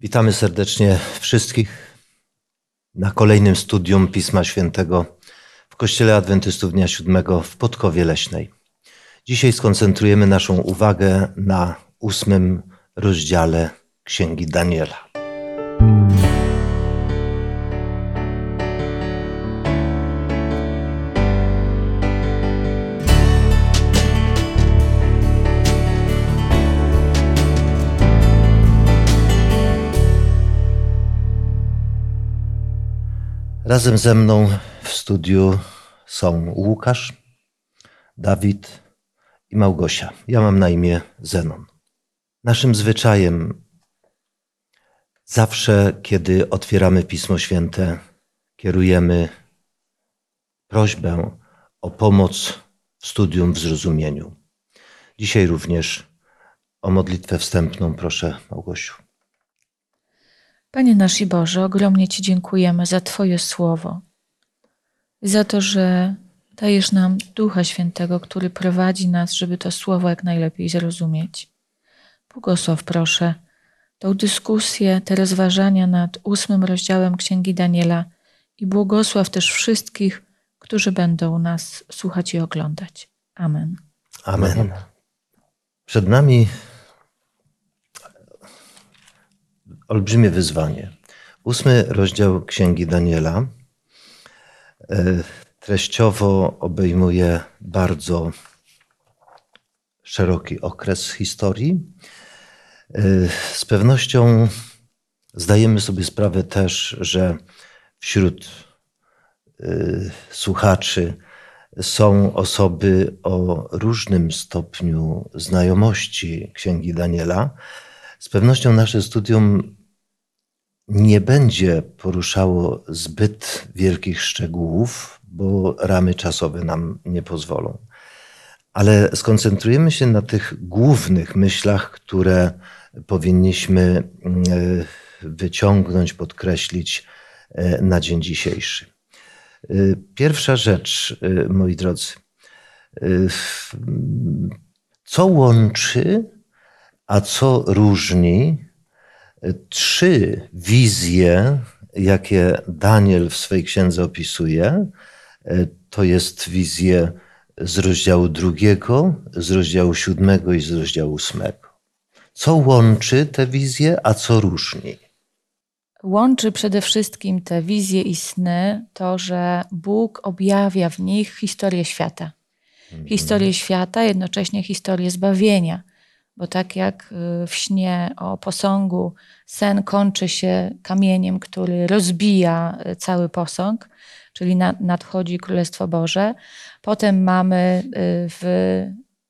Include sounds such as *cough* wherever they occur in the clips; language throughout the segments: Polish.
Witamy serdecznie wszystkich na kolejnym studium Pisma Świętego w Kościele Adwentystów Dnia Siódmego w Podkowie Leśnej. Dzisiaj skoncentrujemy naszą uwagę na ósmym rozdziale Księgi Daniela. Razem ze mną w studiu są Łukasz, Dawid i Małgosia. Ja mam na imię Zenon. Naszym zwyczajem zawsze, kiedy otwieramy Pismo Święte, kierujemy prośbę o pomoc w studium, w zrozumieniu. Dzisiaj również o modlitwę wstępną proszę Małgosiu. Panie nasz i Boże, ogromnie Ci dziękujemy za Twoje słowo, za to, że dajesz nam Ducha Świętego, który prowadzi nas, żeby to słowo jak najlepiej zrozumieć. Błogosław proszę tą dyskusję, te rozważania nad ósmym rozdziałem Księgi Daniela i błogosław też wszystkich, którzy będą nas słuchać i oglądać. Amen. Amen. Przed nami olbrzymie wyzwanie. Ósmy rozdział Księgi Daniela e, treściowo obejmuje bardzo szeroki okres historii. E, z pewnością zdajemy sobie sprawę też, że wśród e, słuchaczy są osoby o różnym stopniu znajomości Księgi Daniela. Z pewnością nasze studium nie będzie poruszało zbyt wielkich szczegółów, bo ramy czasowe nam nie pozwolą. Ale skoncentrujemy się na tych głównych myślach, które powinniśmy mm, wyciągnąć, podkreślić e, na dzień dzisiejszy. E, pierwsza rzecz, e, moi drodzy, co łączy, a co różni trzy wizje, jakie Daniel w swojej księdze opisuje. E, to jest wizje z rozdziału drugiego, z rozdziału siódmego i z rozdziału ósmego. Co łączy te wizje, a co różni? Łączy przede wszystkim te wizje i sny to, że Bóg objawia w nich historię świata. Mhm. Historię świata, jednocześnie historię zbawienia bo tak jak y, w śnie o posągu sen kończy się kamieniem, który rozbija y, cały posąg, czyli nadchodzi Królestwo Boże. Potem mamy y, w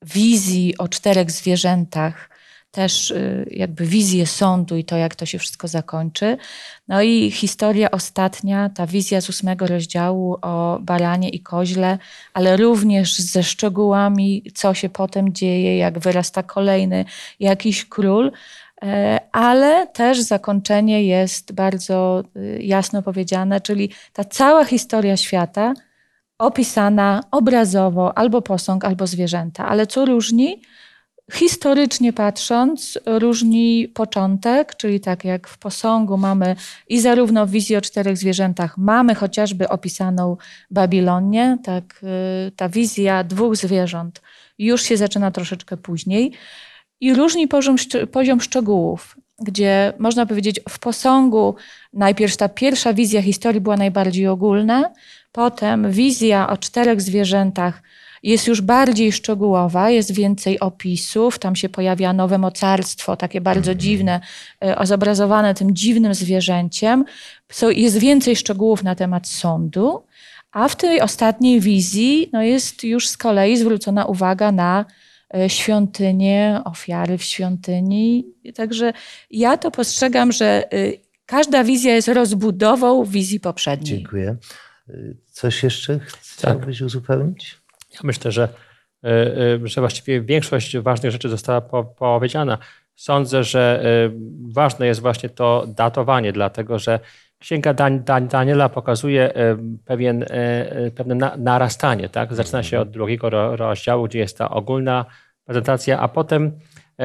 wizji o czterech zwierzętach też y, jakby wizję sądu i to, jak to się wszystko zakończy. No i historia ostatnia, ta wizja z ósmego rozdziału o baranie i koźle, ale również ze szczegółami, co się potem dzieje, jak wyrasta kolejny jakiś król. E, ale też zakończenie jest bardzo y, jasno powiedziane, czyli ta cała historia świata opisana obrazowo, albo posąg, albo zwierzęta. Ale co różni? Historycznie patrząc, różni początek, czyli tak jak w posągu mamy i zarówno w wizji o czterech zwierzętach mamy chociażby opisaną Babilonię, tak y, ta wizja dwóch zwierząt już się zaczyna troszeczkę później. I różni poziom, poziom szczegółów, gdzie można powiedzieć w posągu najpierw ta pierwsza wizja historii była najbardziej ogólna, potem wizja o czterech zwierzętach jest już bardziej szczegółowa, jest więcej opisów, tam się pojawia nowe mocarstwo, takie bardzo mhm. dziwne, e, zobrazowane tym dziwnym zwierzęciem. Jest więcej szczegółów na temat sądu, a w tej ostatniej wizji no jest już z kolei zwrócona uwaga na e, świątynię, ofiary w świątyni. Także ja to postrzegam, że e, każda wizja jest rozbudową wizji poprzedniej. Dziękuję. Coś jeszcze chciałbyś tak. uzupełnić? Ja myślę, że, e, e, że właściwie większość ważnych rzeczy została powiedziana. Sądzę, że e, ważne jest właśnie to datowanie, dlatego że Księga Daniela pokazuje pewien, pewne narastanie. Tak? Zaczyna się od drugiego rozdziału, gdzie jest ta ogólna prezentacja, a potem,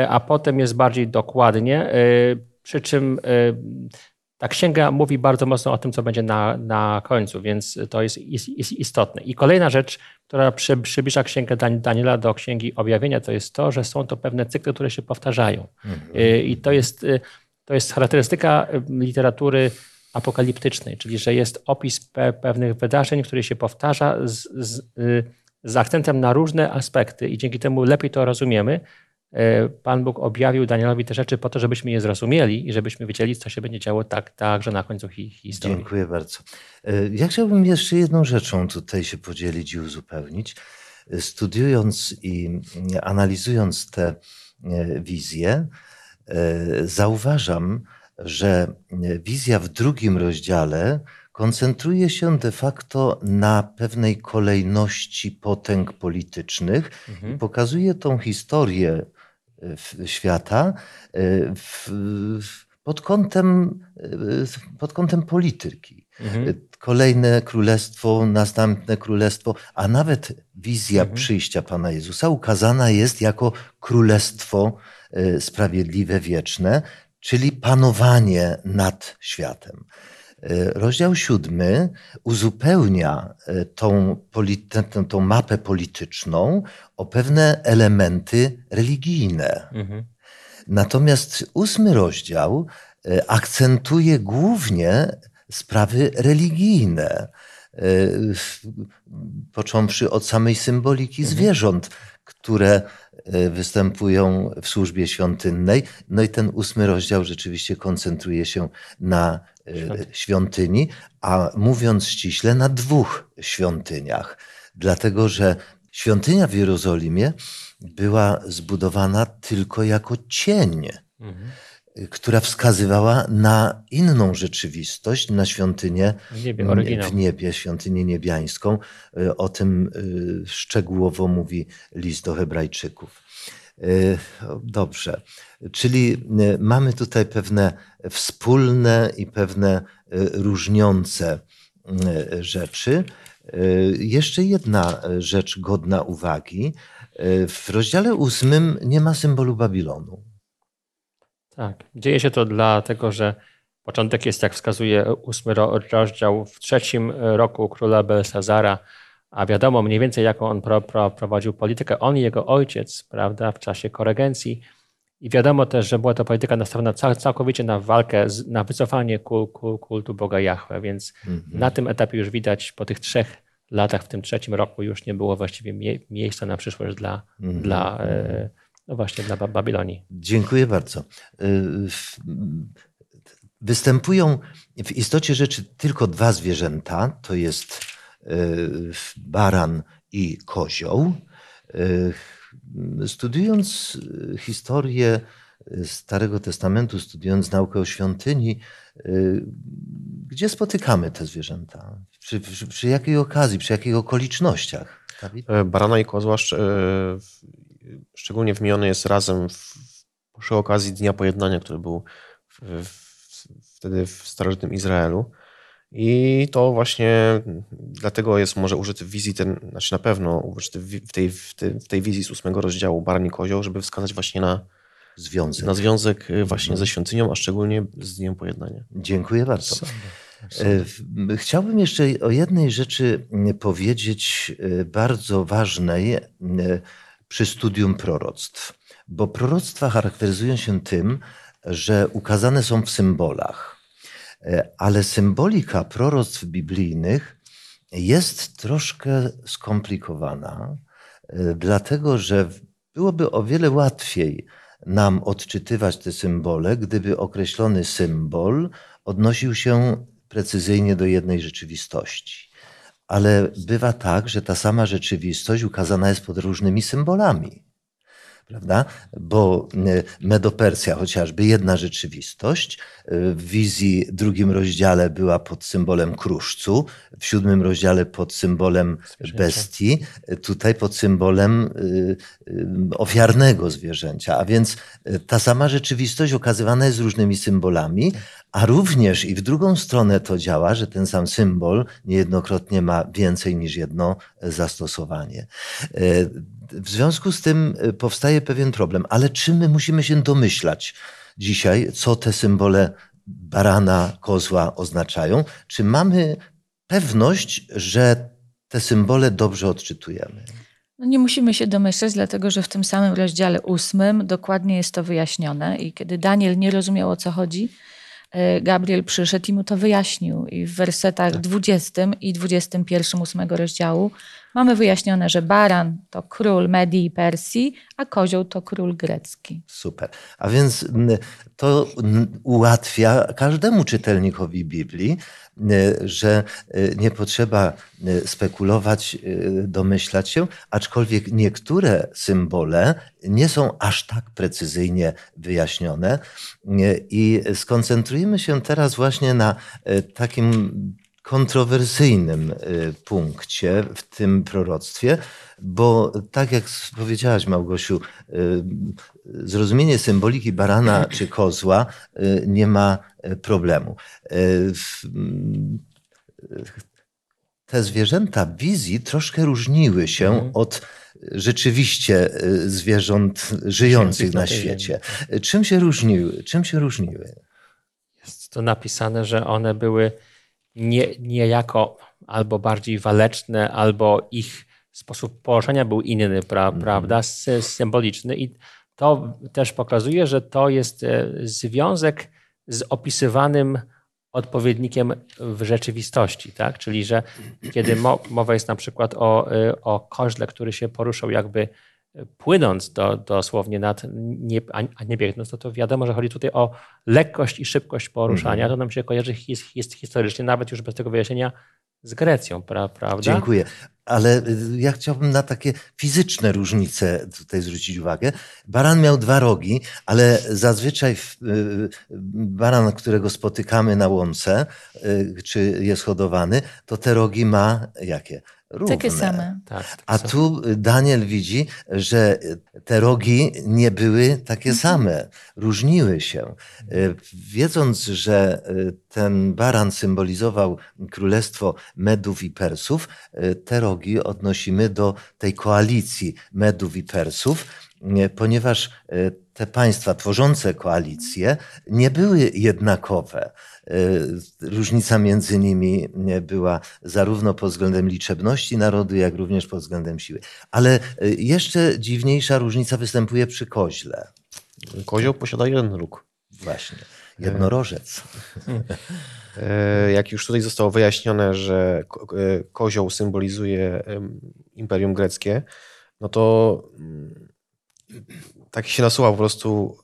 a potem jest bardziej dokładnie. przy czym ta księga mówi bardzo mocno o tym, co będzie na, na końcu, więc to jest, jest, jest istotne. I kolejna rzecz, która przy, przybliża księgę Daniela do księgi objawienia, to jest to, że są to pewne cykle, które się powtarzają. Mhm. I to jest, to jest charakterystyka literatury apokaliptycznej, czyli że jest opis pe pewnych wydarzeń, które się powtarza z, z, z akcentem na różne aspekty i dzięki temu lepiej to rozumiemy. E, Pan Bóg objawił Danielowi te rzeczy po to, żebyśmy je zrozumieli i żebyśmy wiedzieli, co się będzie działo tak, także na końcu hi historii. Dziękuję bardzo. E, ja chciałbym jeszcze jedną rzeczą tutaj się podzielić i uzupełnić. E, studiując i analizując te wizje, zauważam, że wizja w drugim rozdziale koncentruje się de facto na pewnej kolejności potęg politycznych mhm. i pokazuje tą historię świata e, w, pod, kątem, e, pod kątem polityki. Mhm. Kolejne królestwo, następne królestwo, a nawet wizja mhm. przyjścia Pana Jezusa ukazana jest jako królestwo sprawiedliwe, wieczne, czyli panowanie nad światem. E, rozdział siódmy uzupełnia e, tą, tę, tą mapę polityczną o pewne elementy religijne. Mhm. Natomiast ósmy rozdział e, akcentuje głównie sprawy religijne, począwszy od samej symboliki mhm. zwierząt, które występują w służbie świątynnej. No i ten ósmy rozdział rzeczywiście koncentruje się na e, świątyni, a mówiąc ściśle, na dwóch świątyniach. Dlatego, że świątynia w Jerozolimie była zbudowana tylko jako cień. Mhm która wskazywała na inną rzeczywistość, na świątynię w niebie, w niebie, świątynię niebiańską. E, o tym e, szczegółowo mówi list do Hebrajczyków. E, dobrze, czyli mamy tutaj pewne wspólne i pewne różniące rzeczy. Jeszcze jedna rzecz godna uwagi. W rozdziale ósmym nie ma symbolu Babilonu. Tak. Dzieje się to dlatego, że początek jest, jak wskazuje ósmy rozdział, w trzecim roku króla Belsazara, a wiadomo mniej więcej, jaką on pro, pro, prowadził politykę. On i jego ojciec, prawda, w czasie koregencji. I wiadomo też, że była to polityka nastawiona całkowicie na walkę, na wycofanie kultu Boga Jahwe, więc mm -hmm. na tym etapie już widać po tych trzech latach, w tym trzecim roku już nie było właściwie mie miejsca na przyszłość dla, mm -hmm. dla e, no właśnie dla Babilonii. Dziękuję bardzo. Y, występują w istocie rzeczy tylko dwa zwierzęta. To jest baran i kozioł. Y, studiując historię Starego Testamentu, studiując naukę o świątyni, gdzie spotykamy te zwierzęta? Przy, przy, przy jakiej okazji, przy jakich okolicznościach? E, barana i kozła szczególnie wymieniony jest razem w, przy okazji Dnia Pojednania, który był w, w, wtedy w starożytnym Izraelu. I to właśnie dlatego jest może użyty w wizji, ten, znaczy na pewno użyty w tej, w tej, w tej wizji z ósmego rozdziału Barni Kozioł, żeby wskazać właśnie na związek, na związek y, właśnie mhm. ze świątynią, a szczególnie z Dniem Pojednania. Dziękuję bardzo. E, chciałbym jeszcze o jednej rzeczy powiedzieć, e, bardzo ważnej, e, przy studium proroctw. Bo proroctwa charakteryzują się tym, że ukazane są w symbolach. E, ale symbolika proroctw biblijnych jest troszkę skomplikowana, e, dlatego że byłoby o wiele łatwiej nam odczytywać te symbole, gdyby określony symbol odnosił się precyzyjnie do jednej rzeczywistości. Ale bywa tak, że ta sama rzeczywistość ukazana jest pod różnymi symbolami prawda? Bo e, Medopersja chociażby, jedna rzeczywistość, e, w wizji drugim rozdziale była pod symbolem kruszcu, w siódmym rozdziale pod symbolem bestii, e, tutaj pod symbolem ofiarnego zwierzęcia. A więc ta sama rzeczywistość okazywana jest różnymi symbolami, a również i w drugą stronę to działa, że ten sam symbol niejednokrotnie ma więcej niż jedno zastosowanie. W związku z tym y, powstaje pewien problem, ale czy my musimy się domyślać, dzisiaj, co te symbole barana, kozła oznaczają? Czy mamy pewność, że te symbole dobrze odczytujemy? No nie musimy się domyślać, dlatego że w tym samym rozdziale ósmym dokładnie jest to wyjaśnione i kiedy Daniel nie rozumiał o co chodzi, e, Gabriel przyszedł i mu to wyjaśnił. I w wersetach tak. 20 i 21 ósmego rozdziału mamy wyjaśnione, że baran to król Medii i Persji, a kozioł to król grecki. Super. A więc to ułatwia każdemu czytelnikowi Biblii, że nie potrzeba spekulować, domyślać się, aczkolwiek niektóre symbole nie są aż tak precyzyjnie wyjaśnione. I skoncentrujemy się teraz właśnie na takim kontrowersyjnym y, punkcie w tym proroctwie, bo tak jak powiedziałaś, Małgosiu, y, zrozumienie symboliki barana *clears throat* czy kozła y, nie ma problemu. Te zwierzęta wizji troszkę różniły się mhm. od rzeczywiście zwierząt żyjących na świecie. Czym się różniły? Czym się różniły? Jest to napisane, że one były nie, niejako albo bardziej waleczne, albo ich sposób położenia był inny, pra, mm. prawda, symboliczny. I to też pokazuje, że to jest e, związek z opisywanym odpowiednikiem w rzeczywistości, tak? Czyli, że kiedy mowa jest na przykład o, e, o koźle, który się poruszał jakby płynąc do, dosłownie nad, nie, a nie biegnąc, to, to wiadomo, że chodzi tutaj o lekkość i szybkość poruszania. Mm -hmm. To nam się kojarzy jest, jest historycznie, nawet już bez tego wyjaśnienia, z Grecją, pra, prawda? Dziękuję. Ale y, ja chciałbym na takie fizyczne różnice tutaj zwrócić uwagę. Baran miał dwa rogi, ale zazwyczaj y, baran, którego spotykamy na łące, y, czy jest hodowany, to te rogi ma jakie? Równe. Takie same. Tak, A tu Daniel widzi, że te rogi nie były takie mhm. same, różniły się. E, wiedząc, że e, ten baran symbolizował królestwo Medów i Persów, e, te rogi odnosimy do tej koalicji Medów i Persów, ponieważ te państwa tworzące koalicję nie były jednakowe. E, różnica między nimi była zarówno pod względem liczebności narodu, jak również pod względem siły. Ale e, jeszcze dziwniejsza różnica występuje przy koźle. Kozioł posiada jeden róg. Właśnie. Jednorożec. E, jak już tutaj zostało wyjaśnione, że kozioł symbolizuje Imperium Greckie, no to mm, tak się nasuwa po prostu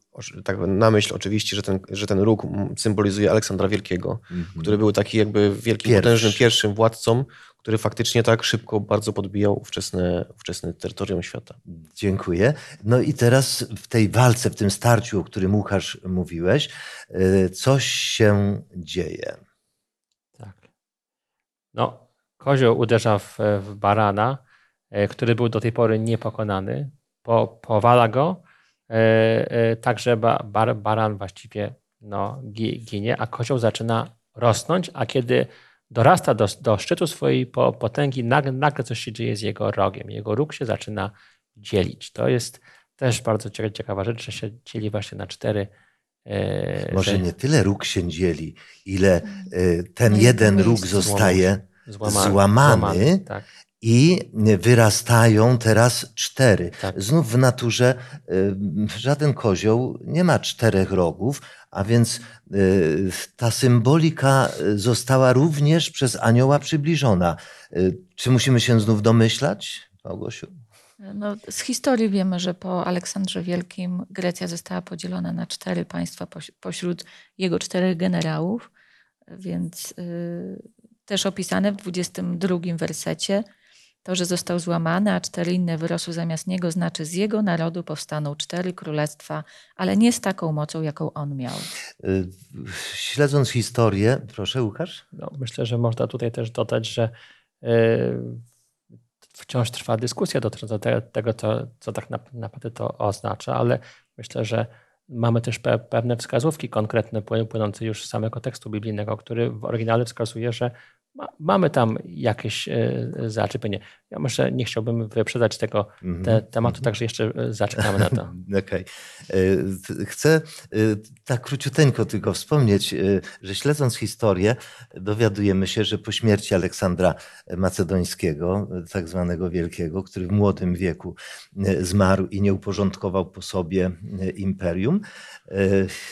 tak na myśl oczywiście, że ten, że ten róg symbolizuje Aleksandra Wielkiego, mm -hmm. który był taki jakby wielkim, Pierwszy. potężnym pierwszym władcą, który faktycznie tak szybko bardzo podbijał ówczesne, ówczesne terytorium świata. Dziękuję. No i teraz w tej walce, w tym starciu, o którym Łukasz mówiłeś, y, coś się dzieje. Tak. No, kozioł uderza w, w barana, y, który był do tej pory niepokonany, po, powala go, także bar, baran właściwie no, ginie, a kozioł zaczyna rosnąć, a kiedy dorasta do, do szczytu swojej potęgi, nagle, nagle coś się dzieje z jego rogiem. Jego róg się zaczyna dzielić. To jest też bardzo ciekawa rzecz, że się dzieli właśnie na cztery. E, Może nie tyle róg się dzieli, ile ten jeden róg zostaje złamany, złamany, złamany tak i wyrastają teraz cztery. Tak. Znów w naturze y, żaden kozioł nie ma czterech rogów, a więc y, ta symbolika została również przez anioła przybliżona. Y, czy musimy się znów domyślać, Małgosiu? No, z historii wiemy, że po Aleksandrze Wielkim Grecja została podzielona na cztery państwa pośród jego czterech generałów, więc y, też opisane w 22 wersecie to, że został złamany, a cztery inne wyrosły zamiast niego, znaczy z jego narodu powstaną cztery królestwa, ale nie z taką mocą, jaką on miał. Y, śledząc historię, proszę Łukasz. No, myślę, że można tutaj też dodać, że y, wciąż trwa dyskusja dotycząca tego, co, co tak naprawdę to oznacza, ale myślę, że mamy też pewne wskazówki konkretne płynące już z samego tekstu biblijnego, który w oryginale wskazuje, że ma, mamy tam jakieś e, zaczepienie. Ja może nie chciałbym wyprzedzać tego Mhm. te, tematu, także jeszcze e, zaczekamy na to. *laughs* Okej. E, Chcę e, tak króciuteńko tylko wspomnieć, e, że śledząc historię, dowiadujemy się, że po śmierci Aleksandra Macedońskiego, e, tak zwanego Wielkiego, który w młodym wieku e, zmarł i nie uporządkował po sobie e, imperium, e,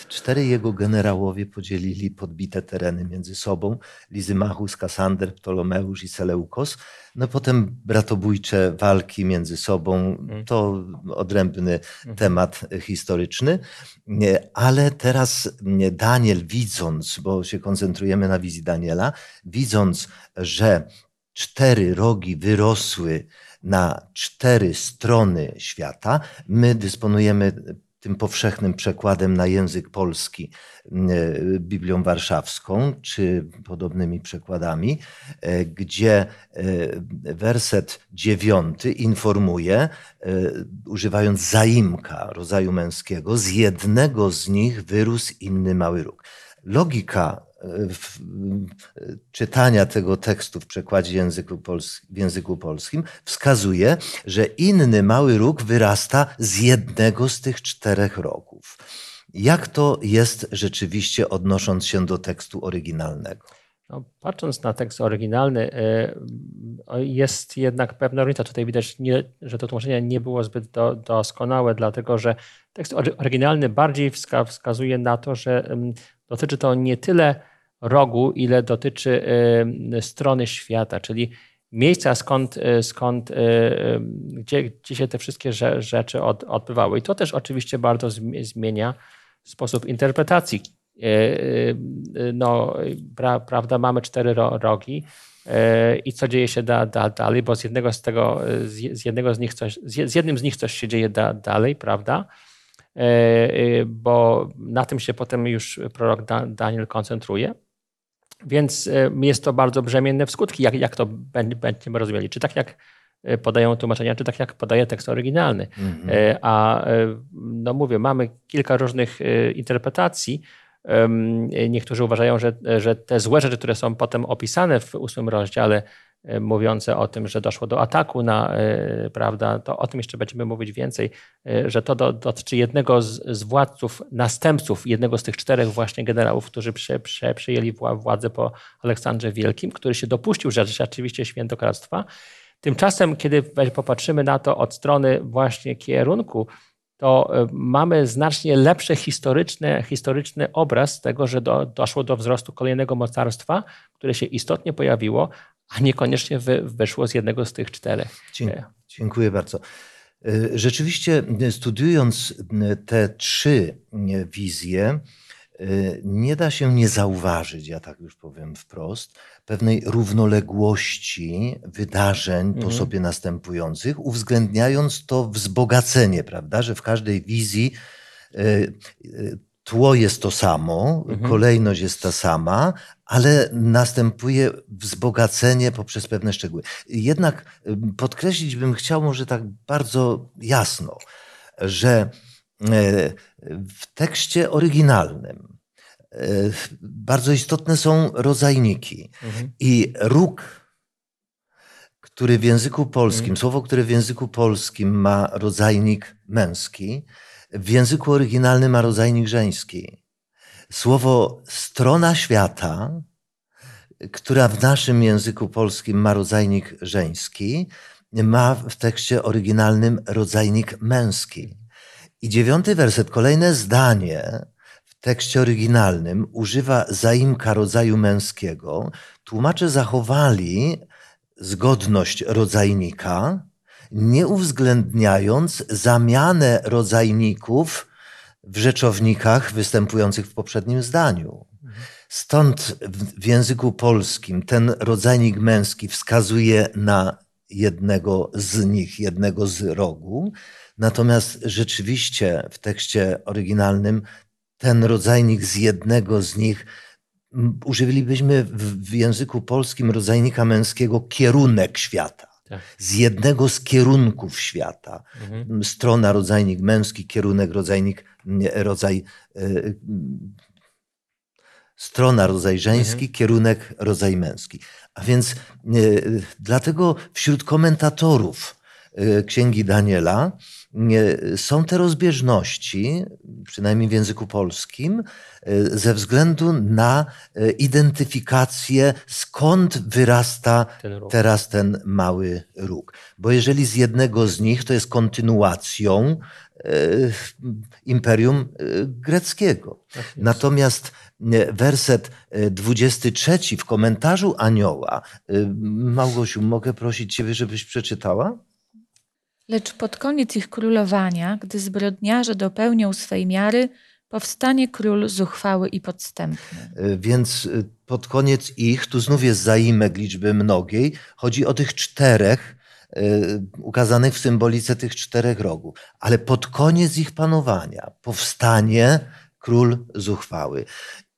cztery jego generałowie podzielili podbite tereny między sobą. Lizymachus, Kasander, Ptolomeusz i Seleukos. No potem bratobójcze walki między sobą, to odrębny temat historyczny, ale teraz nie, Daniel widząc, bo się koncentrujemy na wizji Daniela, widząc, że cztery rogi wyrosły na cztery strony świata, my dysponujemy tym powszechnym przekładem na język polski e, Biblią Warszawską, czy podobnymi przekładami, e, gdzie e, werset dziewiąty informuje, używając zaimka rodzaju męskiego, z jednego z nich wyrósł inny mały róg. Logika czytania tego tekstu w przekładzie języku w języku polskim wskazuje, że inny mały róg wyrasta z jednego z tych czterech rogów. Jak to jest rzeczywiście odnosząc się do tekstu oryginalnego? No, patrząc na tekst oryginalny, e, jest jednak pewna różnica. Tutaj widać, nie, że to tłumaczenie nie było zbyt do, doskonałe, dlatego że tekst ory- oryginalny bardziej wska, wskazuje na to, że em, dotyczy to nie tyle rogu, ile dotyczy em, strony świata, czyli miejsca, skąd, e, skąd em, gdzie, gdzie się te wszystkie rze- rzeczy od, odbywały. I to też oczywiście bardzo zmi- zmienia sposób interpretacji. No, pra, prawda, mamy cztery ro, rogi i co dzieje się da, da, dalej, bo z jednego z tego, z jednego z nich coś, z je- z jednym z nich coś się dzieje da, dalej, prawda? Bo na tym się potem już prorok Da- Daniel koncentruje. Więc e, jest to bardzo brzemienne w skutki, jak, jak to bę- będziemy rozumieli. Czy tak jak e, podają tłumaczenia, czy tak jak podaje tekst oryginalny. E, A no mówię, mamy kilka różnych interpretacji. Niektórzy uważają, że, że te złe rzeczy, które są potem opisane w ósmym rozdziale, mówiące o tym, że doszło do ataku na, e, prawda, to o tym jeszcze będziemy mówić więcej, e, że to do- dotyczy jednego z, z władców, następców, jednego z tych czterech właśnie generałów, którzy prze, prze, przejęli wła- władzę po Aleksandrze Wielkim, który się dopuścił rzeczywiście świętokradztwa. Tymczasem, kiedy popatrzymy na to od strony właśnie kierunku, to e, mamy znacznie lepszy historyczny, historyczny obraz tego, że do, doszło do wzrostu kolejnego mocarstwa, które się istotnie pojawiło, a niekoniecznie wy, wyszło z jednego z tych czterech. Dzie- Dziękuję bardzo. Y, Rzeczywiście, y, studiując te trzy y, wizje, nie da się nie zauważyć, ja tak już powiem wprost, pewnej równoległości wydarzeń po sobie następujących, uwzględniając to wzbogacenie, prawda, że w każdej wizji tło jest to samo, kolejność jest ta sama, ale następuje wzbogacenie poprzez pewne szczegóły. Jednak y, podkreślić bym chciał może tak bardzo jasno, że e, w tekście oryginalnym e, bardzo istotne są rodzajniki i róg, który w języku polskim, słowo, które w języku polskim ma rodzajnik męski, w języku oryginalnym ma rodzajnik żeński. Słowo strona świata, która w naszym języku polskim ma rodzajnik żeński, ma w tekście oryginalnym rodzajnik męski. I dziewiąty werset, kolejne zdanie w tekście oryginalnym używa zaimka rodzaju męskiego. Tłumacze zachowali zgodność rodzajnika, nie uwzględniając zamianę rodzajników w rzeczownikach występujących w poprzednim zdaniu. Stąd w, języku polskim ten rodzajnik męski wskazuje na jednego z nich, jednego z rogu, natomiast rzeczywiście w tekście oryginalnym ten rodzajnik z jednego z nich m, użylibyśmy w, języku polskim rodzajnika męskiego kierunek świata. Tak. Z jednego z kierunków świata. Mhm. Strona rodzajnik męski, kierunek rodzajnik, rodzaj, e, strona rodzaj żeński, kierunek rodzaj męski. A więc y, dlatego wśród komentatorów y, Księgi Daniela y, są te rozbieżności, przynajmniej w języku polskim, ze względu na identyfikację, skąd wyrasta Ten teraz ten mały róg. Bo jeżeli z jednego z nich to jest kontynuacją imperium y, greckiego. Natomiast y, werset y, 23 w komentarzu Anioła, y, Małgosiu, mogę prosić Ciebie, żebyś przeczytała? Lecz pod koniec ich królowania, gdy zbrodniarze dopełnią swej miary, powstanie król zuchwały i podstępny. Y, Więc y, pod koniec ich, tu znów jest zaimek liczby mnogiej, chodzi o tych czterech, y, ukazanych w symbolice tych czterech rogów. Ale pod koniec ich panowania powstanie król zuchwały.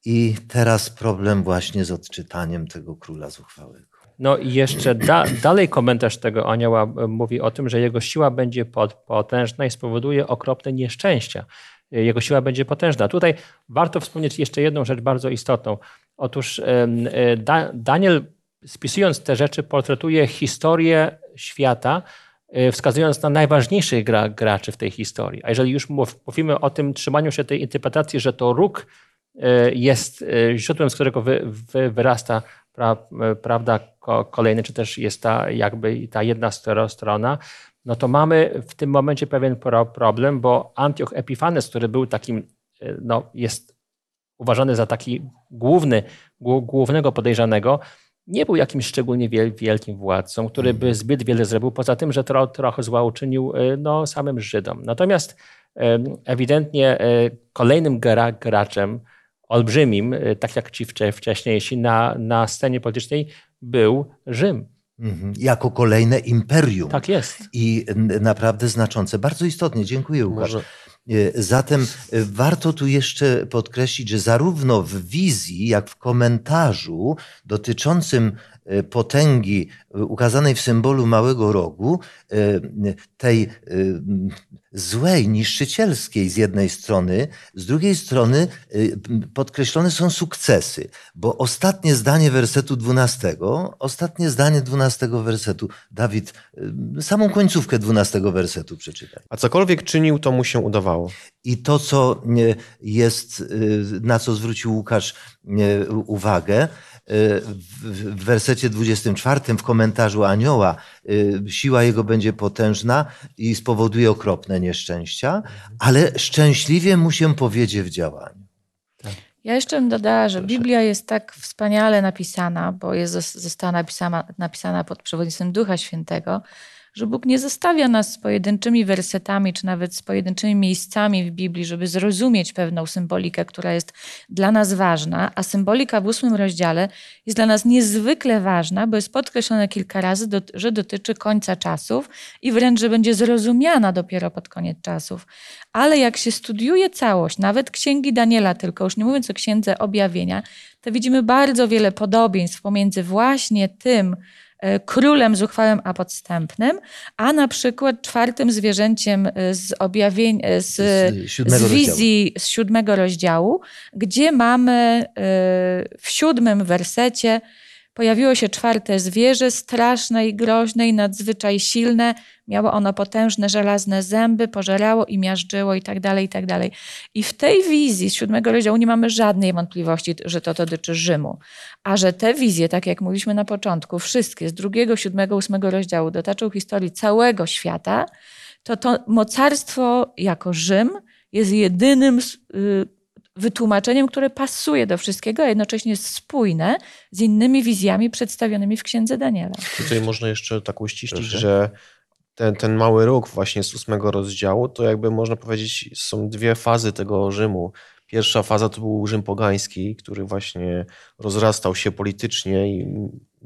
I teraz problem właśnie z odczytaniem tego króla zuchwałego. No i jeszcze da, dalej komentarz tego anioła mówi o tym, że jego siła będzie pot, potężna i spowoduje okropne nieszczęścia. Jego siła będzie potężna. Tutaj warto wspomnieć jeszcze jedną rzecz bardzo istotną. Otóż e, da, Daniel, spisując te rzeczy, portretuje historię świata, e, wskazując na najważniejszych gra, graczy w tej historii. A jeżeli już mów- mówimy o tym trzymaniu się tej interpretacji, że to róg e, jest e, źródłem, z którego wy, wy, wyrasta pra, prawda ko, kolejny, czy też jest ta jakby ta jedna stro- strona, no to mamy w tym momencie pewien pro, problem, bo Antioch Epifanes, który był takim, no jest uważany za taki główny, głó- głównego podejrzanego, nie był jakimś szczególnie wiel, wielkim władcą, który by zbyt wiele zrobił, poza tym, że tro, trochę zła uczynił e, no, samym Żydom. Natomiast ewidentnie e, kolejnym gra, graczem, olbrzymim, e, tak jak ci wcze- wcześniejsi, na, na scenie politycznej był Rzym. Mhm. Jako kolejne imperium. Tak jest. I naprawdę znaczące. Bardzo istotnie, dziękuję Łukasz. Może- Zatem e, warto tu jeszcze podkreślić, że zarówno w wizji, jak w komentarzu dotyczącym e, potęgi e, ukazanej w symbolu małego rogu, e, tej m, złej, niszczycielskiej z jednej strony, z drugiej strony podkreślone są sukcesy, bo ostatnie zdanie wersetu 12, ostatnie zdanie 12 wersetu, Dawid, samą końcówkę 12 wersetu przeczytaj. A cokolwiek czynił, to mu się udawało. I to, co jest, y, na co zwrócił Łukasz uwagę, y, w w wersecie 24 w komentarzu Anioła, y, siła jego będzie potężna i spowoduje okropne nieszczęścia, ale szczęśliwie mu się powiedzie w działaniu. Ja jeszcze bym dodała, że Biblia jest tak wspaniale napisana, bo jest, została napisana, napisana pod przewodnictwem Ducha Świętego, że Bóg nie zostawia nas z pojedynczymi wersetami, czy nawet z pojedynczymi miejscami w Biblii, żeby zrozumieć pewną symbolikę, która jest dla nas ważna, a symbolika w ósmym rozdziale jest dla nas niezwykle ważna, bo jest podkreślone kilka razy, że dotyczy końca czasów i wręcz, że będzie zrozumiana dopiero pod koniec czasów. Ale jak się studiuje całość, nawet księgi Daniela, tylko już nie mówiąc o księdze objawienia, to widzimy bardzo wiele podobieństw pomiędzy właśnie tym, królem zuchwałym a podstępnym, a na przykład czwartym zwierzęciem e, z objawień, e, z, Z siódmego z wizji z siódmego rozdziału, gdzie mamy e, w siódmym wersecie pojawiło się czwarte zwierzę, straszne i groźne i nadzwyczaj silne. Miało ono potężne żelazne zęby, pożerało i miażdżyło i tak dalej, i tak dalej. I w tej wizji z siódmego rozdziału nie mamy żadnej wątpliwości, że to dotyczy Rzymu. A że te wizje, tak jak mówiliśmy na początku, wszystkie z drugiego, siódmego, ósmego rozdziału dotyczą historii całego świata, to to mocarstwo jako Rzym jest jedynym y, wytłumaczeniem, które pasuje do wszystkiego, a jednocześnie jest spójne z innymi wizjami przedstawionymi w księdze Daniela. Tutaj można jeszcze tak uściślić, Proszę. że ten, ten mały róg właśnie z ósmego rozdziału, to jakby można powiedzieć, są dwie fazy tego Rzymu. Pierwsza faza to był Rzym pogański, który właśnie rozrastał się politycznie i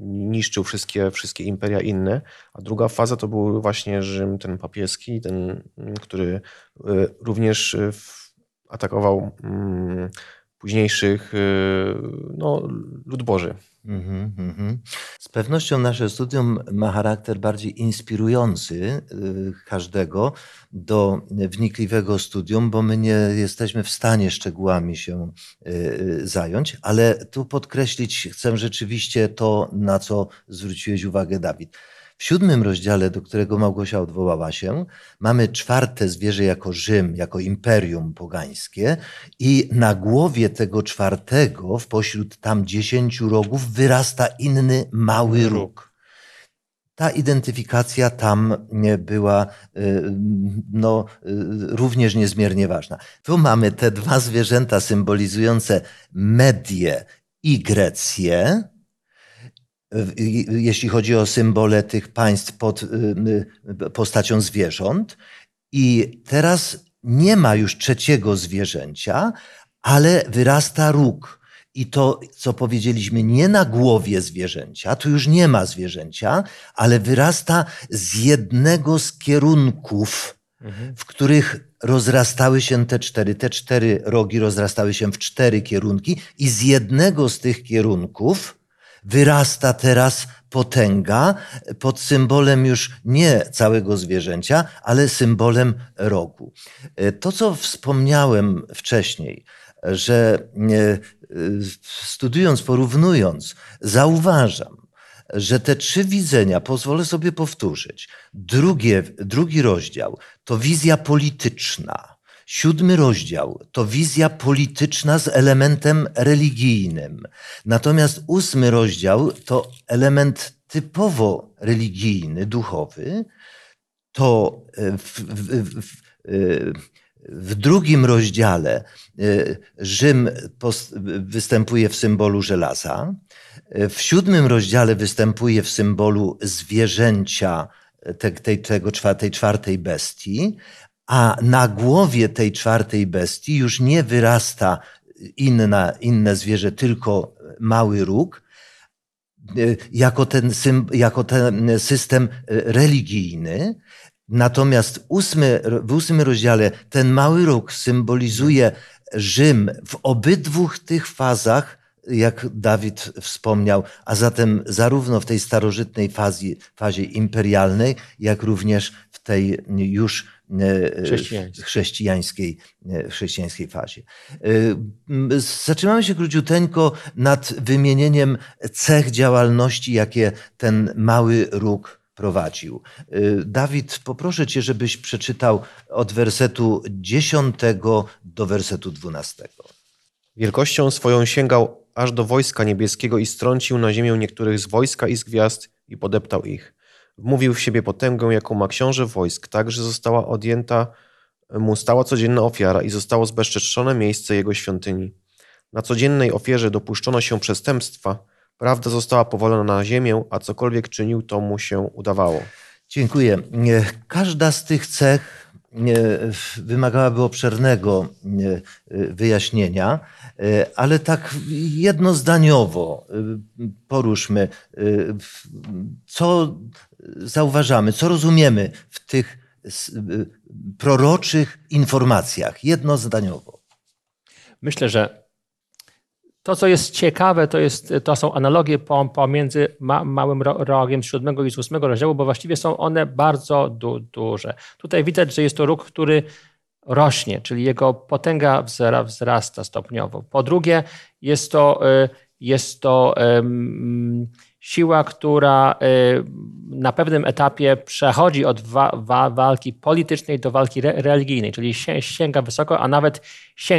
niszczył wszystkie, wszystkie imperia inne, a druga faza to był właśnie Rzym ten papieski, ten, który y, również w- atakował mm, późniejszych no, lud Boży. Mm -hmm. Z pewnością nasze studium ma charakter bardziej inspirujący każdego do wnikliwego studium, bo my nie jesteśmy w stanie szczegółami się zająć, ale tu podkreślić chcę rzeczywiście to, na co zwróciłeś uwagę, Dawid. W siódmym rozdziale, do którego Małgosia odwołała się, mamy czwarte zwierzę jako Rzym, jako imperium pogańskie i na głowie tego czwartego, w pośród tam dziesięciu rogów, wyrasta inny mały róg. Ta identyfikacja tam była y, no, y, również niezmiernie ważna. Tu mamy te dwa zwierzęta symbolizujące Medię i Grecję, jeśli chodzi o symbole tych państw pod y, y, postacią zwierząt. I teraz nie ma już trzeciego zwierzęcia, ale wyrasta róg. I to, co powiedzieliśmy, nie na głowie zwierzęcia, tu już nie ma zwierzęcia, ale wyrasta z jednego z kierunków, w których rozrastały się te cztery. Te cztery rogi rozrastały się w cztery kierunki, i z jednego z tych kierunków wyrasta teraz potęga pod symbolem już nie całego zwierzęcia, ale symbolem rogu. To, co wspomniałem wcześniej, że e, studiując, porównując, zauważam, że te trzy widzenia, pozwolę sobie powtórzyć, drugie, drugi rozdział to wizja polityczna Siódmy rozdział to wizja polityczna z elementem religijnym. Natomiast ósmy rozdział to element typowo religijny, duchowy. To e, w, w, w, w drugim rozdziale e, Rzym występuje w symbolu żelaza. W siódmym rozdziale występuje w symbolu zwierzęcia, tej, tego, tej czwartej bestii, a na głowie tej czwartej bestii już nie wyrasta inna, inne zwierzę, tylko mały róg, e, jako ten, jako ten system religijny. Natomiast ósmy, w ósmym rozdziale ten mały róg symbolizuje Rzym w obydwu tych fazach, jak Dawid wspomniał, a zatem zarówno w tej starożytnej fazie, fazie imperialnej, jak również w tej już E, chrześcijańskiej, chrześcijańskiej, e, chrześcijańskiej fazie. E, zatrzymamy się króciuteńko nad wymienieniem cech działalności, jakie ten mały róg prowadził. Dawid, poproszę cię, żebyś przeczytał od wersetu 10 do wersetu 12. Wielkością swoją sięgał aż do wojska niebieskiego i strącił na ziemię niektórych z wojska i z gwiazd i podeptał ich. Wmówił w siebie potęgę, jaką ma książę wojsk, tak, że została odjęta mu stała codzienna ofiara i zostało zbezczeszczone miejsce jego świątyni. Na codziennej ofierze dopuszczono się przestępstwa, prawda została powolona na ziemię, a cokolwiek czynił, to mu się udawało. Dziękuję. Każda z tych cech wymagałaby obszernego wyjaśnienia, ale tak jednozdaniowo poruszmy, co zauważamy, co rozumiemy w tych proroczych informacjach, jednozdaniowo. Myślę, że to, co jest ciekawe, to, jest, to są analogie pomiędzy ma, małym rogiem z siódmego i z ósmego rozdziału, bo właściwie są one bardzo du, duże. Tutaj widać, że jest to róg, który rośnie, czyli jego potęga wzrasta stopniowo. Po drugie, jest to, y, jest to siła, która y, na pewnym etapie przechodzi od wa wa walki politycznej do walki re religijnej, czyli sięga wysoko, a nawet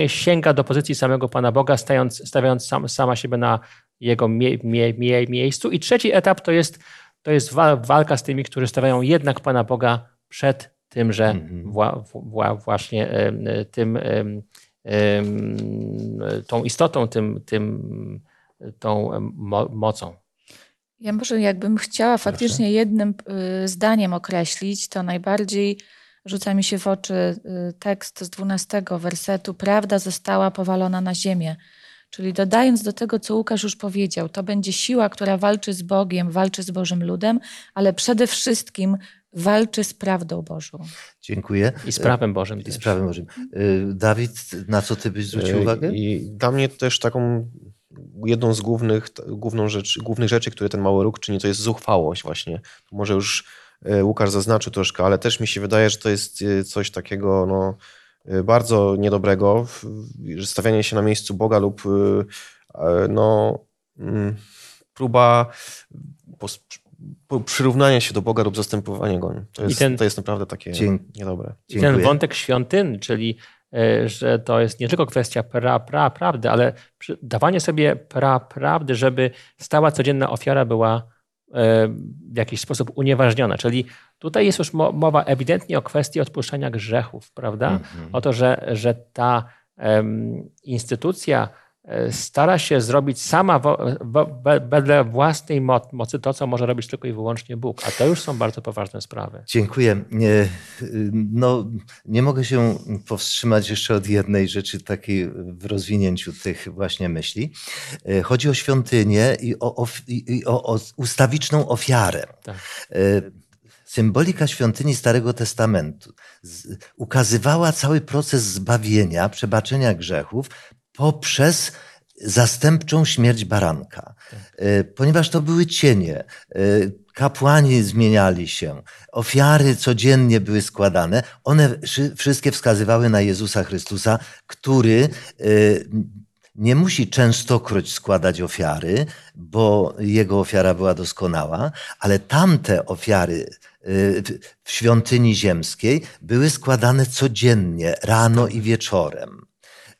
sięga do pozycji samego Pana Boga, stając, stawiając sam, sama siebie na jego mie mie mie miejscu. I trzeci etap to jest, to jest walka z tymi, którzy stawiają jednak Pana Boga przed tymże mm -hmm. właśnie tym, tą istotą, tym, tym, tą mocą. Ja może jakbym chciała faktycznie Proszę. jednym y, zdaniem określić, to najbardziej rzuca mi się w oczy y, tekst z 12 wersetu. Prawda została powalona na ziemię. Czyli dodając do tego, co Łukasz już powiedział, to będzie siła, która walczy z Bogiem, walczy z Bożym ludem, ale przede wszystkim walczy z prawdą Bożą. Dziękuję. I z prawem Bożym I też. z prawem Bożym. Y, Dawid, na co ty byś zwrócił uwagę? I dla mnie też taką jedną z głównych, główną rzecz, głównych rzeczy, które ten mały róg czyni, to jest zuchwałość właśnie. Może już e, Łukasz zaznaczył troszkę, ale też mi się wydaje, że to jest e, coś takiego no, e, bardzo niedobrego, że stawianie się na miejscu Boga lub no, mm, próba przyrównania się do Boga lub zastępowania Go. To I jest, ten- to jest naprawdę takie Dzięki. niedobre. I ten Dziękuję. wątek świątyny, czyli że to jest nie tylko kwestia pra, pra, prawdy, ale dawanie sobie pra, prawdy, żeby stała codzienna ofiara była e, w jakiś sposób unieważniona. Czyli tutaj jest już mo- mowa ewidentnie o kwestii odpuszczania grzechów, prawda? Mhm. O to, że, że ta em, instytucja e, stara się zrobić sama wedle własnej mo- mocy to, co może robić tylko i wyłącznie Bóg. A to już są bardzo poważne sprawy. Dziękuję. Nie, No, nie mogę się powstrzymać jeszcze od jednej rzeczy takiej w rozwinięciu tych właśnie myśli. E, Chodzi o świątynię i o, of- i- o, o ustawiczną ofiarę. Tak. E, Symbolika świątyni Starego Testamentu ukazywała cały proces zbawienia, przebaczenia grzechów poprzez zastępczą śmierć baranka. E, Ponieważ to były cienie, e, kapłani zmieniali się, ofiary codziennie były składane, one wszy- wszystkie wskazywały na Jezusa Chrystusa, który e, nie musi częstokroć składać ofiary, bo jego ofiara była doskonała, ale tamte ofiary y, w- w świątyni ziemskiej były składane codziennie, rano i wieczorem.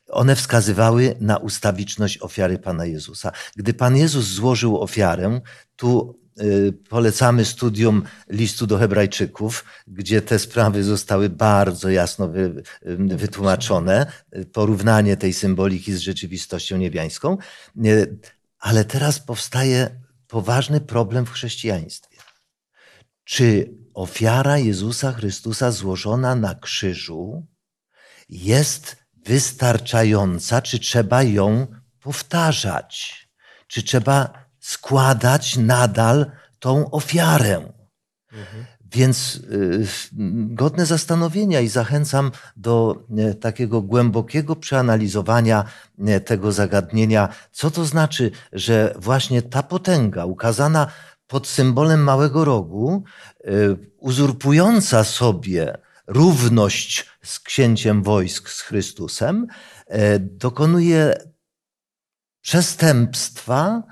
One wskazywały na ustawiczność ofiary Pana Jezusa. Gdy Pan Jezus złożył ofiarę, tu y, polecamy studium listu do Hebrajczyków, gdzie te sprawy zostały bardzo jasno wy, y, wytłumaczone, porównanie tej symboliki z rzeczywistością niebiańską. Y, Ale teraz powstaje poważny problem w chrześcijaństwie. Czy ofiara Jezusa Chrystusa złożona na krzyżu jest wystarczająca, czy trzeba ją powtarzać? Czy trzeba składać nadal tą ofiarę? Więc y, godne zastanowienia i zachęcam do e, takiego głębokiego przeanalizowania e, tego zagadnienia, co to znaczy, że właśnie ta potęga ukazana pod symbolem małego rogu, e, uzurpująca sobie równość z księciem wojsk, z Chrystusem, e, dokonuje przestępstwa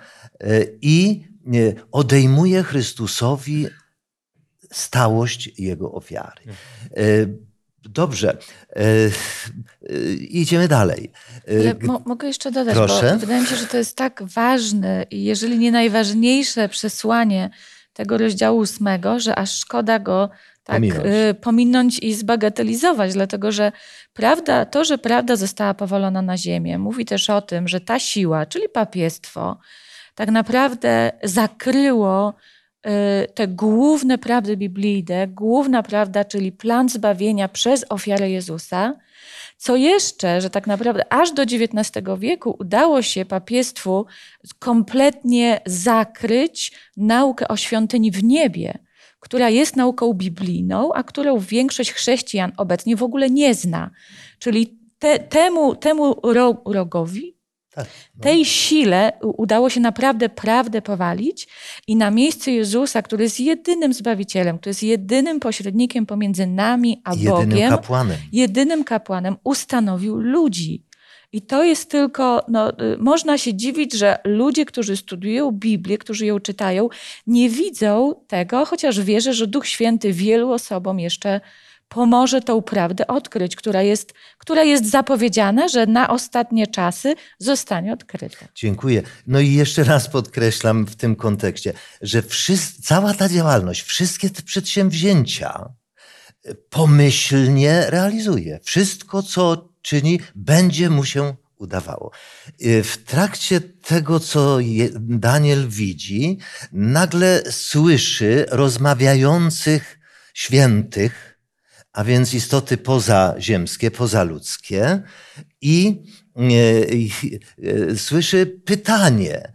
e, i e, odejmuje Chrystusowi stałość jego ofiary. Dobrze, idziemy dalej. Mo mogę jeszcze dodać, Proszę. bo wydaje mi się, że to jest tak ważne i jeżeli nie najważniejsze przesłanie tego rozdziału ósmego, że aż szkoda go tak Pominąć. y, pominąć i zbagatelizować, dlatego że prawda, to, że prawda została powolona na ziemię, mówi też o tym, że ta siła, czyli papiestwo, tak naprawdę zakryło y, te główne prawdy biblijne, główna prawda, czyli plan zbawienia przez ofiarę Jezusa, co jeszcze, że tak naprawdę aż do XIX wieku udało się papiestwu kompletnie zakryć naukę o świątyni w niebie, która jest nauką biblijną, a którą większość chrześcijan obecnie w ogóle nie zna. Czyli te, temu, temu ro, rogowi, tak, no. tej sile udało się naprawdę prawdę powalić i na miejsce Jezusa, który jest jedynym Zbawicielem, który jest jedynym pośrednikiem pomiędzy nami a jedynym Bogiem, kapłanem. jedynym kapłanem ustanowił ludzi. I to jest tylko, no, y, można się dziwić, że ludzie, którzy studiują Biblię, którzy ją czytają, nie widzą tego, chociaż wierzę, że Duch Święty wielu osobom jeszcze pomoże tą prawdę odkryć, która jest, która jest zapowiedziana, że na ostatnie czasy zostanie odkryta. Dziękuję. No i jeszcze raz podkreślam w tym kontekście, że wszyscy, cała ta działalność, wszystkie te przedsięwzięcia e, pomyślnie realizuje. Wszystko, co czyni, będzie mu się udawało. E, W trakcie tego, co Daniel widzi, nagle słyszy rozmawiających świętych, a więc istoty pozaziemskie, pozaludzkie i, e, i e, słyszy pytanie,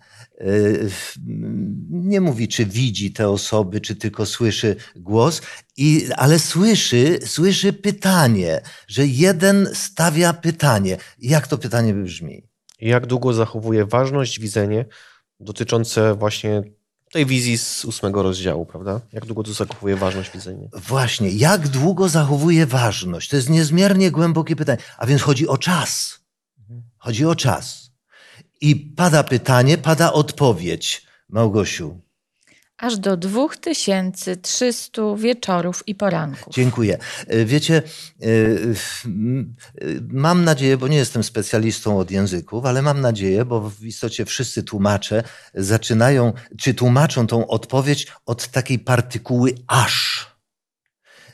nie mówi, czy widzi te osoby, czy tylko słyszy głos, i, ale słyszy, słyszy pytanie, że jeden stawia pytanie. Jak to pytanie brzmi? Jak długo zachowuje ważność widzenie dotyczące właśnie tej wizji z ósmego rozdziału, prawda? Jak długo to zachowuje ważność widzenia? Właśnie, jak długo zachowuje ważność? To jest niezmiernie głębokie pytanie. A więc chodzi o czas. Chodzi o czas. I pada pytanie, pada odpowiedź. Małgosiu. Aż do 2300 wieczorów i poranków. Dziękuję. E, wiecie, e, mam nadzieję, bo nie jestem specjalistą od języków, ale mam nadzieję, bo w istocie wszyscy tłumacze zaczynają, czy tłumaczą tą odpowiedź od takiej partykuły aż.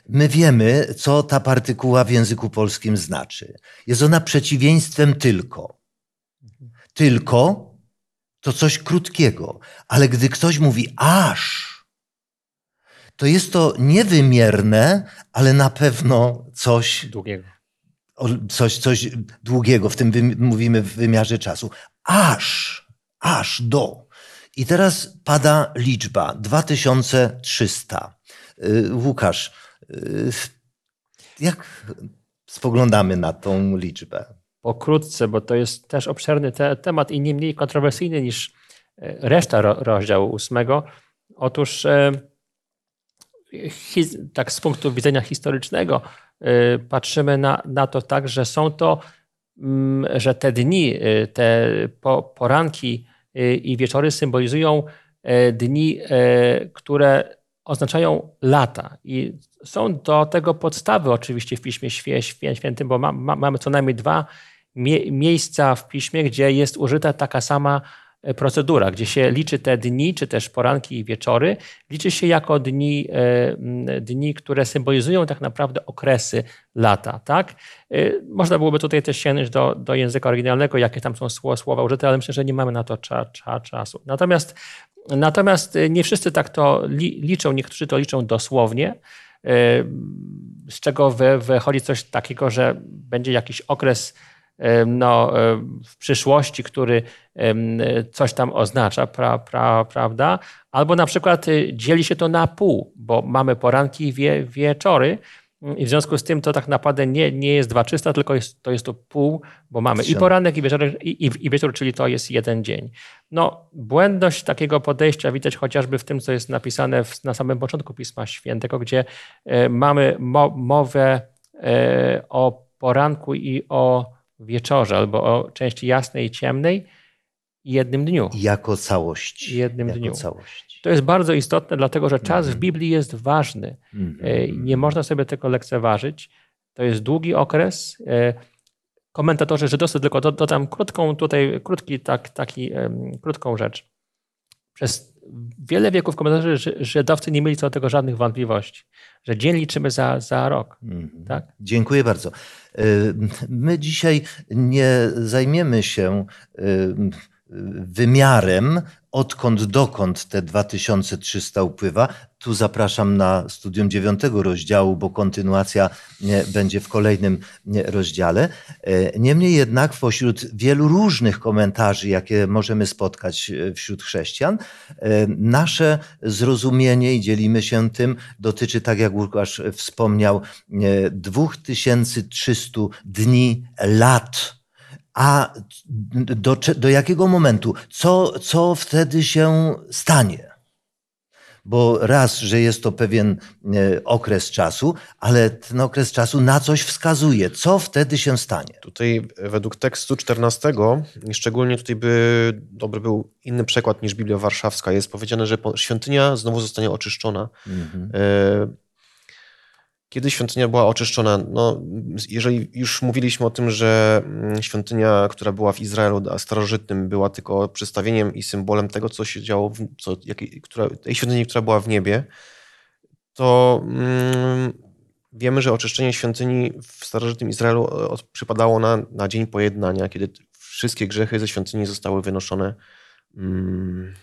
My wiemy, co ta partykuła w języku polskim znaczy. Jest ona przeciwieństwem tylko. Tylko to coś krótkiego, ale gdy ktoś mówi aż, to jest to niewymierne, ale na pewno coś długiego. Coś, coś długiego, w tym mówimy w wymiarze czasu. Aż, aż do. I teraz pada liczba 2300. Y, Łukasz, y, jak spoglądamy na tą liczbę? Pokrótce, bo to jest też obszerny te, temat i nie mniej kontrowersyjny niż e, reszta ro, rozdziału ósmego. Otóż e, tak z punktu widzenia historycznego e, patrzymy na, na to tak, że są to, mm, że te dni, te poranki i wieczory symbolizują dni, które oznaczają lata. I są do tego podstawy oczywiście w Piśmie Świętym, bo ma, ma, mamy co najmniej dwa mie miejsca w Piśmie, gdzie jest użyta taka sama e, procedura, gdzie się liczy te dni, czy też poranki i wieczory, liczy się jako dni, e, dni które symbolizują tak naprawdę okresy lata. Tak? E, można byłoby tutaj też sięgnąć do, do języka oryginalnego, jakie tam są słowa użyte, ale myślę, że nie mamy na to cza, cza, czasu. Natomiast, natomiast nie wszyscy tak to li, liczą, niektórzy to liczą dosłownie, z czego wychodzi coś takiego, że będzie jakiś okres no, w przyszłości, który coś tam oznacza, pra, pra, prawda? Albo na przykład y, dzieli się to na pół, bo mamy poranki i wie, wieczory, i w związku z tym to tak naprawdę nie, nie jest 2300, tylko jest, to jest to pół, bo mamy i poranek, i wieczór, i, i, wieczór, czyli to jest jeden dzień. No, błędność takiego podejścia widać chociażby w tym, co jest napisane w, na samym początku Pisma Świętego, gdzie e, mamy mo, mowę e, o poranku i o wieczorze, albo o części jasnej i ciemnej jednym dniu. Jako całość. Jednym jako dniu. Całość. To jest bardzo istotne, dlatego że czas w mhm. Biblii jest ważny. Mm. Nie można sobie tego lekceważyć. To jest długi okres. E, komentatorzy żydowscy, tylko dodam krótką tutaj, krótki, tak, taki, krótką rzecz. Przez wiele wieków komentatorzy żydowcy nie mieli co do tego żadnych wątpliwości, że dzień liczymy za, za rok. Mm. Tak? Dziękuję bardzo. Y, my dzisiaj nie zajmiemy się wymiarem, odkąd dokąd te 2300 upływa. Tu zapraszam na studium dziewiątego rozdziału, bo kontynuacja będzie w kolejnym rozdziale. E, niemniej jednak, pośród wielu różnych komentarzy, jakie możemy spotkać e, wśród chrześcijan, e, nasze zrozumienie i dzielimy się tym, dotyczy, tak jak Łukasz wspomniał, 2300 dni, lat a do, do jakiego momentu? Co, co wtedy się stanie? Bo raz, że jest to pewien e, okres czasu, ale ten okres czasu na coś wskazuje. Co wtedy się stanie? Tutaj według tekstu 14, szczególnie tutaj by dobry był inny przekład niż Biblia Warszawska, jest powiedziane, że świątynia znowu zostanie oczyszczona. Mhm. E, kiedy świątynia była oczyszczona? No, jeżeli już mówiliśmy o tym, że mm, świątynia, która była w Izraelu starożytnym, była tylko przedstawieniem i symbolem tego, co się działo, w, co, jak, która, tej świątyni, która była w niebie, to mm, wiemy, że oczyszczenie świątyni w starożytnym Izraelu e, od, przypadało na, na dzień pojednania, kiedy wszystkie grzechy ze świątyni zostały wynoszone mm,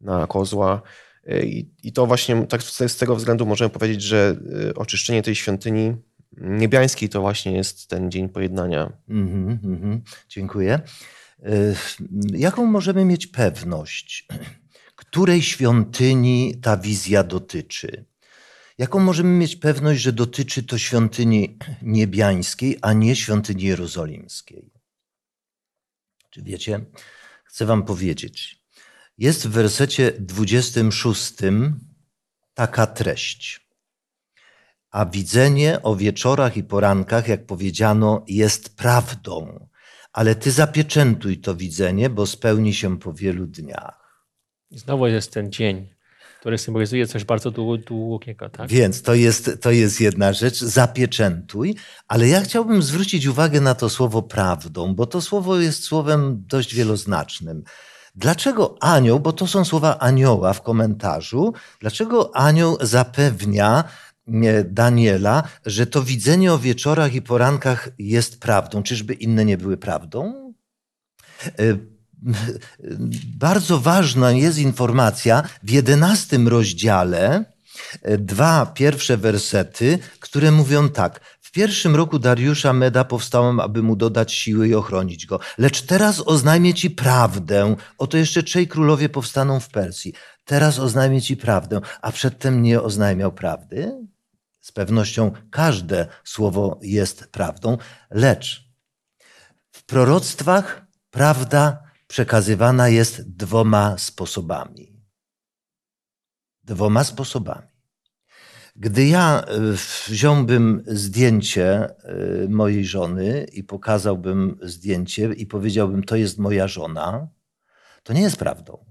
na kozła. I, I, to właśnie tak z tego względu możemy powiedzieć, że y, oczyszczenie tej świątyni niebiańskiej to właśnie jest ten dzień pojednania. Mm -hmm, mm -hmm. Dziękuję. jaką możemy mieć pewność, *clears throat* której świątyni ta wizja dotyczy? Jaką możemy mieć pewność, że dotyczy to świątyni *clears throat* niebiańskiej, a nie świątyni jerozolimskiej? Czy wiecie, chcę wam powiedzieć, jest w wersecie 26 taka treść. A widzenie o wieczorach i porankach, jak powiedziano, jest prawdą, ale ty zapieczętuj to widzenie, bo spełni się po wielu dniach. Znowu jest ten dzień, który symbolizuje coś bardzo długiego. Tak? Więc to jest, to jest jedna rzecz, zapieczętuj, ale ja chciałbym zwrócić uwagę na to słowo prawdą, bo to słowo jest słowem dość wieloznacznym. Dlaczego anioł, bo to są słowa anioła w komentarzu, dlaczego anioł zapewnia Daniela, że to widzenie o wieczorach i porankach jest prawdą? Czyżby inne nie były prawdą? E, *laughs* bardzo ważna jest informacja w jedenastym rozdziale, e, dwa pierwsze wersety, które mówią tak. Pierwszym roku Dariusza Meda powstałem, aby mu dodać siły i ochronić go. Lecz teraz oznajmię ci prawdę. Oto jeszcze trzej królowie powstaną w Persji. Teraz oznajmię ci prawdę, a przedtem nie oznajmiał prawdy. Z pewnością każde słowo jest prawdą, lecz w proroctwach prawda przekazywana jest dwoma sposobami. Dwoma sposobami. Gdy ja e, wziąłbym zdjęcie e, mojej żony i pokazałbym zdjęcie i powiedziałbym, to jest moja żona, to nie jest prawdą.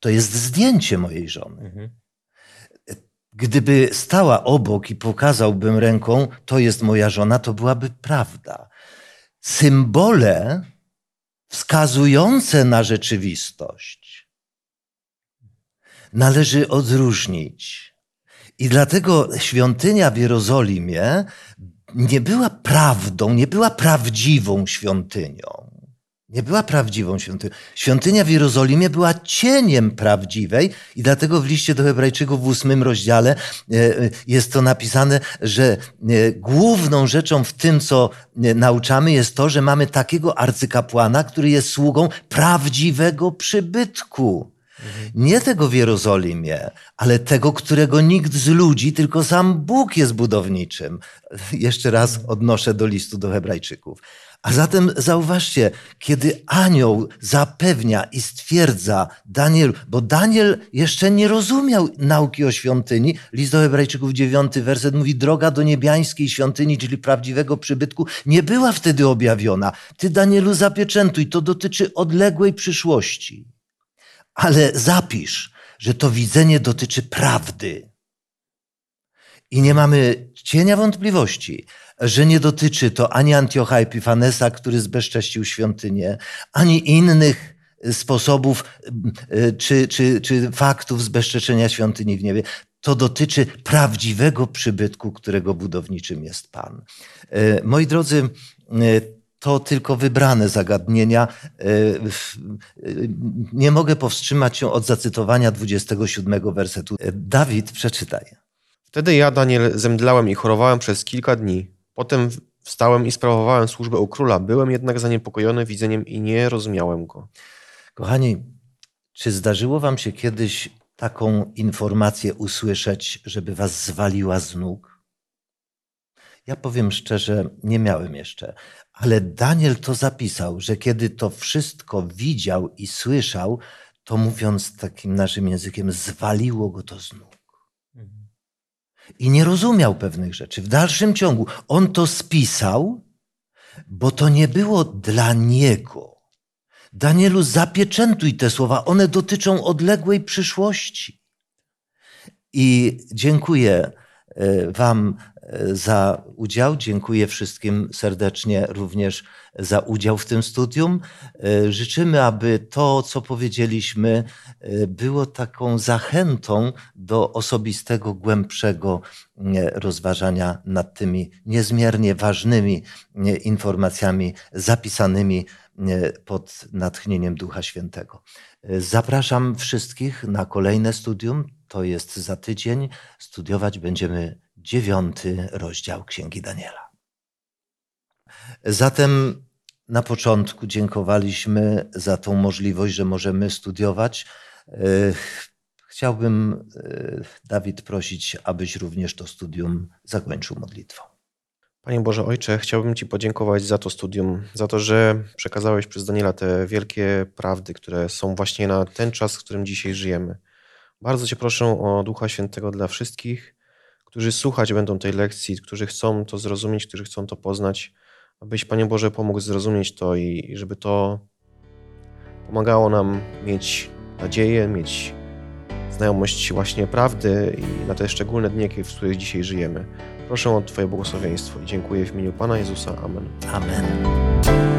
To jest zdjęcie mojej żony. Mhm. Gdyby stała obok i pokazałbym ręką, to jest moja żona, to byłaby prawda. Symbole wskazujące na rzeczywistość należy odróżnić. I dlatego świątynia w Jerozolimie nie była prawdą, nie była prawdziwą świątynią. Nie była prawdziwą świątynią. Świątynia w Jerozolimie była cieniem prawdziwej i dlatego w liście do Hebrajczyków w ósmym rozdziale e, e, jest to napisane, że e, główną rzeczą w tym, co nauczamy, jest to, że mamy takiego arcykapłana, który jest sługą prawdziwego przybytku. Nie tego w Jerozolimie, ale tego, którego nikt z ludzi, tylko sam Bóg jest budowniczym. *laughs* Jeszcze raz odnoszę do listu do Hebrajczyków. A zatem zauważcie, kiedy anioł zapewnia i stwierdza Daniel, bo Daniel jeszcze nie rozumiał nauki o świątyni. List do Hebrajczyków 9, werset mówi: Droga do niebiańskiej świątyni, czyli prawdziwego przybytku, nie była wtedy objawiona. Ty, Danielu, zapieczętuj, to dotyczy odległej przyszłości. Ale zapisz, że to widzenie dotyczy prawdy. I nie mamy cienia wątpliwości, że nie dotyczy to ani Antiocha Epifanesa, który zbezcześcił świątynię, ani innych sposobów e, czy, czy, czy faktów zbezczeczenia świątyni w niebie. To dotyczy prawdziwego przybytku, którego budowniczym jest Pan. E, moi drodzy, e, to tylko wybrane zagadnienia. Nie mogę powstrzymać się od zacytowania 27 wersetu. Dawid, przeczytaj. Wtedy ja, Daniel, zemdlałem i chorowałem przez kilka dni. Potem wstałem i sprawowałem służbę u króla. Byłem jednak zaniepokojony widzeniem i nie rozumiałem go. Kochani, czy zdarzyło wam się kiedyś taką informację usłyszeć, żeby was zwaliła z nóg? Ja powiem szczerze, nie miałem jeszcze, ale Daniel to zapisał, że kiedy to wszystko widział i słyszał, to mówiąc takim naszym językiem, zwaliło go to z nóg i nie rozumiał pewnych rzeczy. W dalszym ciągu on to spisał, bo to nie było dla niego. Danielu, zapieczętuj te słowa, one dotyczą odległej przyszłości. I dziękuję e, Wam za udział. Dziękuję wszystkim serdecznie również za udział w tym studium. E, życzymy, aby to, co powiedzieliśmy, e, było taką zachętą do osobistego, głębszego e, rozważania nad tymi niezmiernie ważnymi informacjami zapisanymi pod natchnieniem Ducha Świętego. Zapraszam wszystkich na kolejne studium. To jest za tydzień. Studiować będziemy dziewiąty rozdział Księgi Daniela. Zatem na początku dziękowaliśmy za tą możliwość, że możemy studiować. E, chciałbym, e, Dawid, prosić, abyś również to studium zakończył modlitwą. Panie Boże Ojcze, chciałbym Ci podziękować za to studium, za to, że przekazałeś przez Daniela te wielkie prawdy, które są właśnie na ten czas, w którym dzisiaj żyjemy. Bardzo Cię proszę o Ducha Świętego dla wszystkich, którzy słuchać będą tej lekcji, którzy chcą to zrozumieć, którzy chcą to poznać, abyś, Panie Boże, pomógł zrozumieć to i żeby to pomagało nam mieć nadzieję, mieć znajomość właśnie prawdy i na te szczególne dni, w których dzisiaj żyjemy. Proszę o Twoje błogosławieństwo i dziękuję w imieniu Pana Jezusa. Amen. Amen.